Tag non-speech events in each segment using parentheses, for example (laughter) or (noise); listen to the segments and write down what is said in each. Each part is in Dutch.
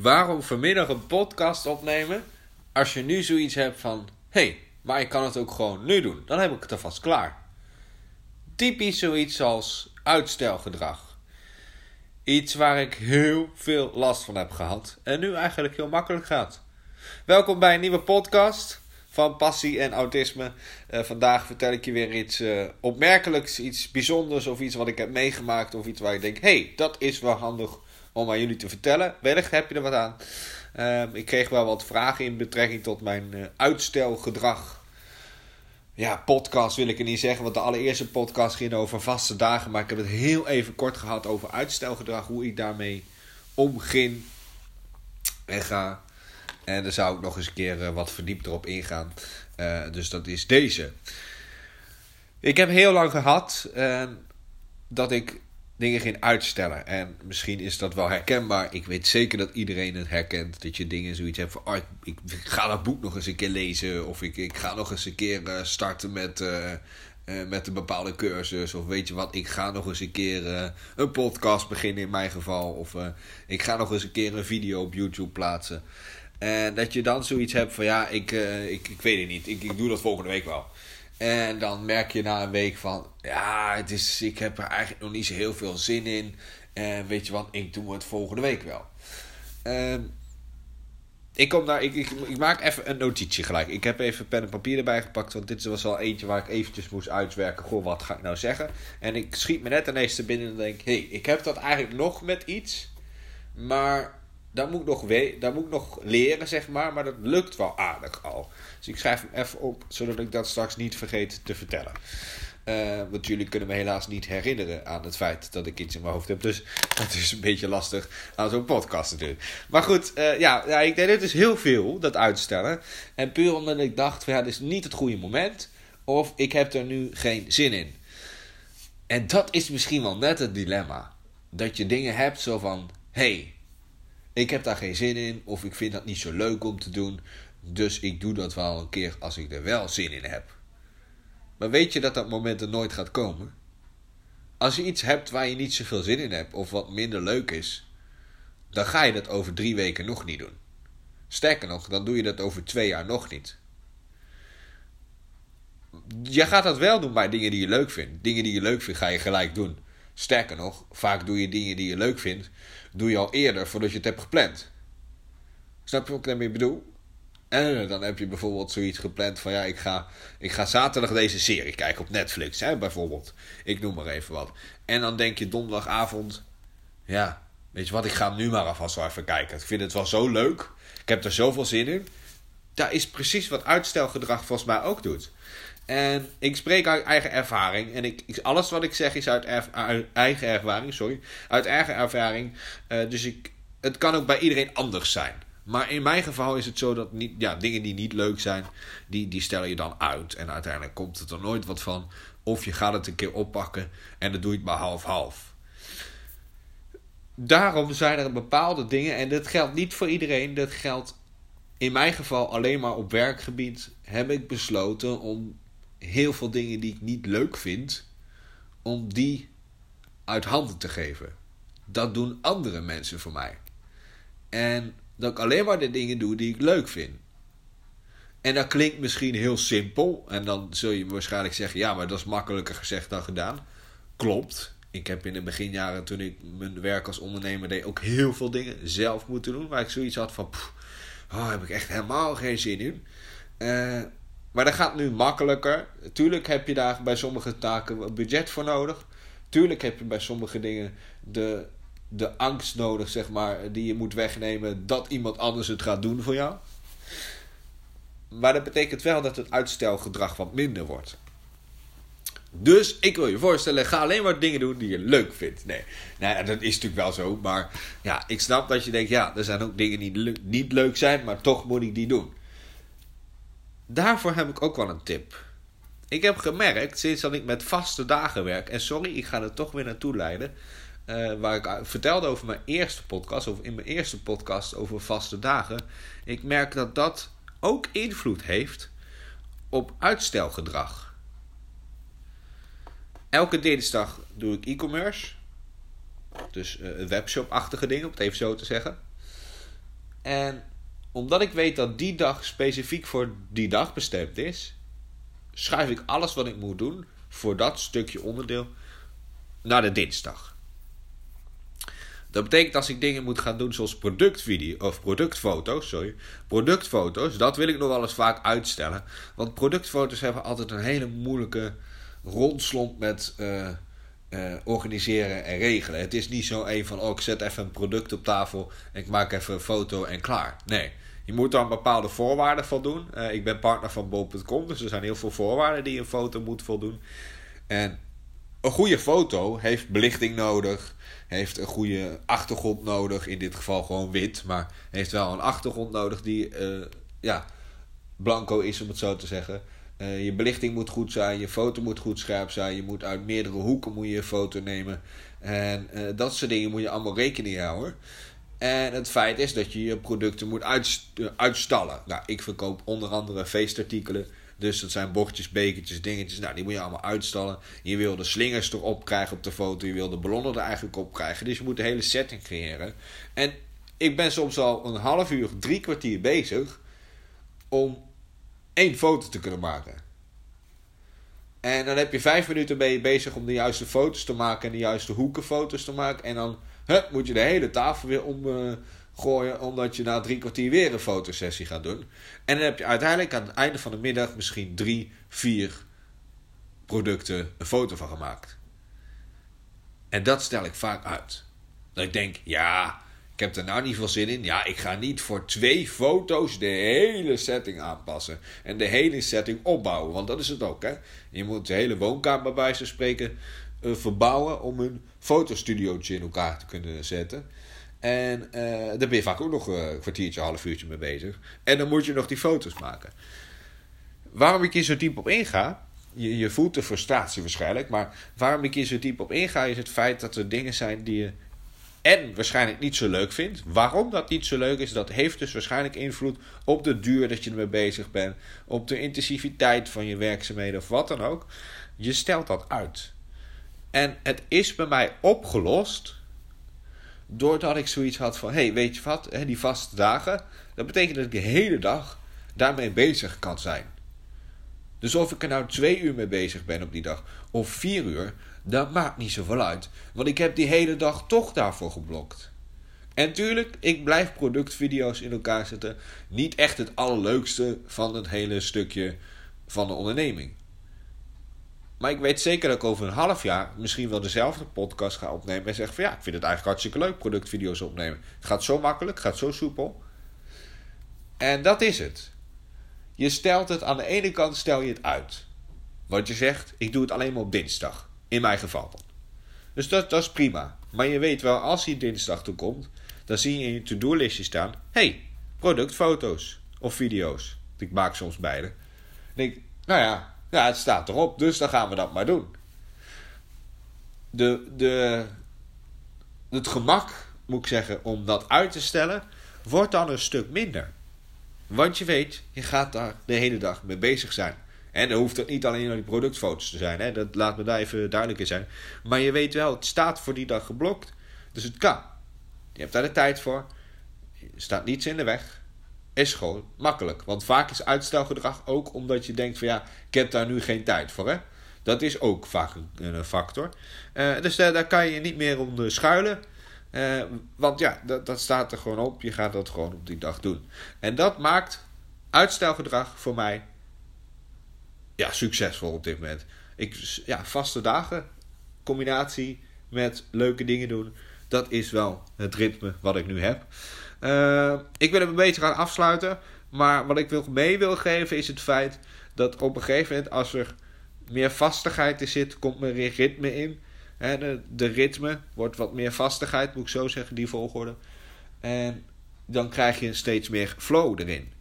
waarom vanmiddag een podcast opnemen als je nu zoiets hebt van: hé, hey, maar ik kan het ook gewoon nu doen. Dan heb ik het alvast klaar. Typisch zoiets als uitstelgedrag. Iets waar ik heel veel last van heb gehad en nu eigenlijk heel makkelijk gaat. Welkom bij een nieuwe podcast van Passie en Autisme. Uh, vandaag vertel ik je weer iets uh, opmerkelijks, iets bijzonders of iets wat ik heb meegemaakt of iets waar ik denk: hé, hey, dat is wel handig om aan jullie te vertellen. Wellicht heb je er wat aan. Uh, ik kreeg wel wat vragen in betrekking tot mijn uh, uitstelgedrag. Ja, podcast wil ik er niet zeggen, want de allereerste podcast ging over vaste dagen. Maar ik heb het heel even kort gehad over uitstelgedrag, hoe ik daarmee omging en ga. En daar zou ik nog eens een keer uh, wat verdiept erop ingaan. Uh, dus dat is deze. Ik heb heel lang gehad dat ik dingen ging uitstellen. En misschien is dat wel herkenbaar. Ik weet zeker dat iedereen het herkent. Dat je dingen zoiets hebt van... Oh, ik, ga dat boek nog eens een keer lezen. Of ik, ik ga nog eens een keer uh, starten met, uh, uh, met een bepaalde cursus. Of weet je wat, ik ga nog eens een keer een podcast beginnen in mijn geval. Of ik ga nog eens een keer een video op YouTube plaatsen. En dat je dan zoiets hebt van... Ja, ik, ik, ik weet het niet. Ik, ik doe dat volgende week wel. En dan merk je na een week van, ja, het is, ik heb er eigenlijk nog niet zo heel veel zin in. En weet je wat, ik doe het volgende week wel. Um, ik, kom daar, ik, ik, ik, maak even een notitie gelijk. Ik heb even pen en papier erbij gepakt, want dit was al eentje waar ik eventjes moest uitwerken. Goh, wat ga ik nou zeggen? En ik schiet me net ineens te binnen en denk, hé, hey, ik heb dat eigenlijk nog met iets. Maar dat moet, ik nog we dat moet ik nog leren, zeg maar. Maar dat lukt wel aardig al. Dus ik schrijf hem even op, zodat ik dat straks niet vergeet te vertellen. Uh, want jullie kunnen me helaas niet herinneren aan het feit dat ik iets in mijn hoofd heb. Dus (laughs) dat is een beetje lastig aan zo'n podcast natuurlijk. Maar goed, uh, ja, ja, ik deed het dus heel veel, dat uitstellen. En puur omdat ik dacht, van, ja, dit is niet het goede moment. Of ik heb er nu geen zin in. En dat is misschien wel net het dilemma. Dat je dingen hebt zo van, hey, ik heb daar geen zin in. Of ik vind dat niet zo leuk om te doen. Dus ik doe dat wel een keer als ik er wel zin in heb. Maar weet je dat dat moment er nooit gaat komen? Als je iets hebt waar je niet zoveel zin in hebt of wat minder leuk is, dan ga je dat over drie weken nog niet doen. Sterker nog, dan doe je dat over twee jaar nog niet. Je gaat dat wel doen bij dingen die je leuk vindt. Dingen die je leuk vindt ga je gelijk doen. Sterker nog, vaak doe je dingen die je leuk vindt, doe je al eerder voordat je het hebt gepland. Snap je wat ik daarmee bedoel? En dan heb je bijvoorbeeld zoiets gepland van ja, ik ga, ik ga zaterdag deze serie kijken op Netflix, hè, bijvoorbeeld. Ik noem maar even wat. En dan denk je donderdagavond, ja, weet je wat, ik ga hem nu maar alvast wel even kijken. Ik vind het wel zo leuk. Ik heb er zoveel zin in. Dat is precies wat uitstelgedrag volgens mij ook doet. En ik spreek uit eigen ervaring. En ik, alles wat ik zeg is uit, eigen ervaring. Sorry. Uit eigen ervaring. Uh, dus ik, het kan ook bij iedereen anders zijn. Maar in mijn geval is het zo dat niet, ja, dingen die niet leuk zijn, die, die stel je dan uit. En uiteindelijk komt het er nooit wat van. Of je gaat het een keer oppakken en dan doe je het maar half-half. Daarom zijn er bepaalde dingen, en dat geldt niet voor iedereen, dat geldt in mijn geval alleen maar op werkgebied. Heb ik besloten om heel veel dingen die ik niet leuk vind, om die uit handen te geven. Dat doen andere mensen voor mij. En dat ik alleen maar de dingen doe die ik leuk vind. En dat klinkt misschien heel simpel. En dan zul je waarschijnlijk zeggen: ja, maar dat is makkelijker gezegd dan gedaan. Klopt. Ik heb in de beginjaren, toen ik mijn werk als ondernemer deed, ook heel veel dingen zelf moeten doen. Waar ik zoiets had van: pff, oh, heb ik echt helemaal geen zin in. Uh, maar dat gaat nu makkelijker. Tuurlijk heb je daar bij sommige taken budget voor nodig. Tuurlijk heb je bij sommige dingen de de angst nodig, zeg maar, die je moet wegnemen dat iemand anders het gaat doen voor jou. Maar dat betekent wel dat het uitstelgedrag wat minder wordt. Dus ik wil je voorstellen, ga alleen maar dingen doen die je leuk vindt. Nee, nee dat is natuurlijk wel zo. Maar ja, ik snap dat je denkt, ja, er zijn ook dingen die niet leuk zijn, maar toch moet ik die doen. Daarvoor heb ik ook wel een tip. Ik heb gemerkt, sinds dat ik met vaste dagen werk, en sorry, ik ga er toch weer naartoe leiden. Uh, waar ik vertelde over mijn eerste podcast, of in mijn eerste podcast over vaste dagen. Ik merk dat dat ook invloed heeft op uitstelgedrag. Elke dinsdag doe ik e-commerce. Dus uh, webshop-achtige dingen, om het even zo te zeggen. En omdat ik weet dat die dag specifiek voor die dag bestemd is, schuif ik alles wat ik moet doen voor dat stukje onderdeel naar de dinsdag. Dat betekent als ik dingen moet gaan doen zoals productvideo of productfoto's, sorry, productfoto's, dat wil ik nog wel eens vaak uitstellen. Want productfoto's hebben altijd een hele moeilijke rondslomp met uh, uh, organiseren en regelen. Het is niet zo een van, oh ik zet even een product op tafel en ik maak even een foto en klaar. Nee, je moet daar bepaalde voorwaarden voldoen. Uh, ik ben partner van bol.com, dus er zijn heel veel voorwaarden die een foto moet voldoen. En een goede foto heeft belichting nodig, heeft een goede achtergrond nodig. In dit geval gewoon wit, maar heeft wel een achtergrond nodig die uh, ja, blanco is, om het zo te zeggen. Uh, je belichting moet goed zijn, je foto moet goed scherp zijn. Je moet uit meerdere hoeken moet je foto nemen. En uh, dat soort dingen moet je allemaal rekening houden. En het feit is dat je je producten moet uitstallen. Nou, ik verkoop onder andere feestartikelen. Dus dat zijn bordjes, bekertjes, dingetjes. Nou, die moet je allemaal uitstallen. Je wil de slingers erop krijgen op de foto. Je wil de ballonnen er eigenlijk op krijgen. Dus je moet de hele setting creëren. En ik ben soms al een half uur, drie kwartier bezig om één foto te kunnen maken. En dan heb je vijf minuten ben je bezig om de juiste foto's te maken en de juiste hoeken foto's te maken. En dan hup, moet je de hele tafel weer omgooien, omdat je na drie kwartier weer een fotosessie gaat doen. En dan heb je uiteindelijk aan het einde van de middag misschien drie, vier producten een foto van gemaakt. En dat stel ik vaak uit. Dat ik denk, ja, ik heb er nou niet veel zin in. Ja, ik ga niet voor twee foto's de hele setting aanpassen. En de hele setting opbouwen. Want dat is het ook, hè. Je moet de hele woonkamer bij ze spreken uh, verbouwen om een fotostudiootje in elkaar te kunnen zetten. En uh, daar ben je vaak ook nog een kwartiertje, half uurtje mee bezig. En dan moet je nog die foto's maken. Waarom ik hier zo diep op inga, je, je voelt de frustratie waarschijnlijk, maar waarom ik hier zo diep op inga is het feit dat er dingen zijn die je en waarschijnlijk niet zo leuk vindt. Waarom dat niet zo leuk is, dat heeft dus waarschijnlijk invloed op de duur dat je ermee bezig bent, op de intensiviteit van je werkzaamheden of wat dan ook. Je stelt dat uit. En het is bij mij opgelost doordat ik zoiets had van: hey, weet je wat, die vaste dagen, dat betekent dat ik de hele dag daarmee bezig kan zijn. Dus of ik er nou twee uur mee bezig ben op die dag of vier uur, dat maakt niet zoveel uit. Want ik heb die hele dag toch daarvoor geblokt. En tuurlijk, ik blijf productvideo's in elkaar zetten. Niet echt het allerleukste van het hele stukje van de onderneming. Maar ik weet zeker dat ik over een half jaar misschien wel dezelfde podcast ga opnemen. En zeg van ja, ik vind het eigenlijk hartstikke leuk productvideo's opnemen. Het gaat zo makkelijk, het gaat zo soepel. En dat is het. Je stelt het aan de ene kant stel je het uit. Want je zegt, ik doe het alleen maar op dinsdag. In mijn geval Dus dat, dat is prima. Maar je weet wel, als die dinsdag toe komt, dan zie je in je to-do-listje staan: hey, productfoto's of video's. Ik maak soms beide. Ik, nou ja, ja, het staat erop, dus dan gaan we dat maar doen. De, de, het gemak, moet ik zeggen, om dat uit te stellen, wordt dan een stuk minder. Want je weet, je gaat daar de hele dag mee bezig zijn. En dan hoeft het niet alleen die productfoto's te zijn. Hè? Dat laat me daar even duidelijk in zijn. Maar je weet wel, het staat voor die dag geblokt. Dus het kan. Je hebt daar de tijd voor. Er staat niets in de weg. Is gewoon makkelijk. Want vaak is uitstelgedrag ook omdat je denkt van ja, ik heb daar nu geen tijd voor. Hè? Dat is ook vaak een, factor. Uh, dus daar, kan je niet meer om schuilen. Uh, want ja, dat, dat staat er gewoon op. Je gaat dat gewoon op die dag doen. En dat maakt uitstelgedrag voor mij ja, succesvol op dit moment. Ik, ja, vaste dagen, combinatie met leuke dingen doen. Dat is wel het ritme wat ik nu heb. Uh, ik wil hem een beetje gaan afsluiten. Maar wat ik wil mee wil geven is het feit dat op een gegeven moment, als er meer vastigheid in zit, komt meer ritme in. En de, de ritme wordt wat meer vastigheid, moet ik zo zeggen, die volgorde. En dan krijg je steeds meer flow erin.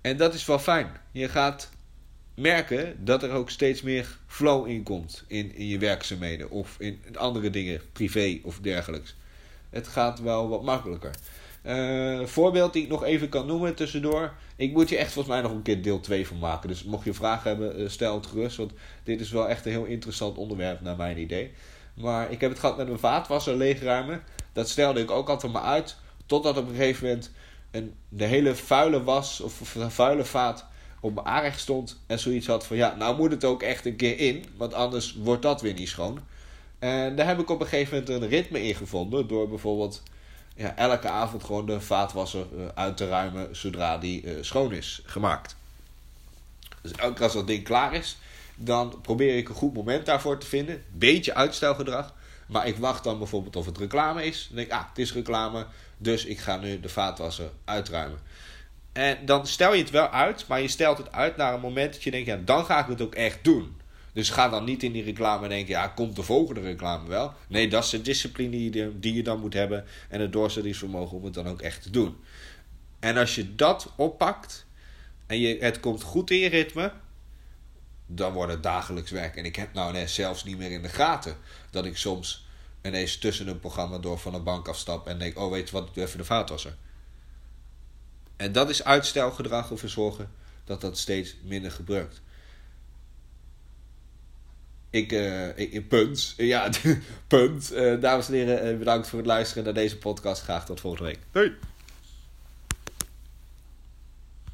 En dat is wel fijn. Je gaat merken dat er ook steeds meer flow in komt in, in je werkzaamheden of in andere dingen, privé of dergelijks. Het gaat wel wat makkelijker. Uh, voorbeeld die ik nog even kan noemen tussendoor. Ik moet je echt volgens mij nog een keer deel 2 van maken. Dus mocht je vragen hebben, uh, stel het gerust. Want dit is wel echt een heel interessant onderwerp naar mijn idee. Maar ik heb het gehad met mijn vaatwasser leegruimen. Dat stelde ik ook altijd maar uit Totdat op een gegeven moment een, de hele vuile was of, vuile vaat op mijn aanrecht stond. En zoiets had van ja, nou moet het ook echt een keer in. Want anders wordt dat weer niet schoon. En daar heb ik op een gegeven moment een ritme in gevonden. Door bijvoorbeeld ja, elke avond gewoon de vaatwasser uh, uit te ruimen zodra die uh, schoon is gemaakt. Dus elke keer als dat ding klaar is, dan probeer ik een goed moment daarvoor te vinden. Beetje uitstelgedrag. Maar ik wacht dan bijvoorbeeld of het reclame is. Dan denk ik, ah, het is reclame. Dus ik ga nu de vaatwasser uitruimen. En dan stel je het wel uit, maar je stelt het uit naar een moment dat je denkt, ja, dan ga ik het ook echt doen. Dus ga dan niet in die reclame denken, ja, komt de volgende reclame wel. Nee, dat is de discipline die je, dan moet hebben en het doorzettingsvermogen om het dan ook echt te doen. En als je dat oppakt en je, het komt goed in je ritme, dan wordt het dagelijks werk. En ik heb nou net zelfs niet meer in de gaten dat ik soms ineens tussen een programma door van een bank afstap en denk, oh weet je wat, ik doe even de vaatwasser. En dat is uitstelgedrag of zorgen dat dat steeds minder gebruikt. Ik, uh, ik, punt. Ja, (laughs) punt. Uh, dames en heren, bedankt voor het luisteren naar deze podcast. Graag tot volgende week. Doei!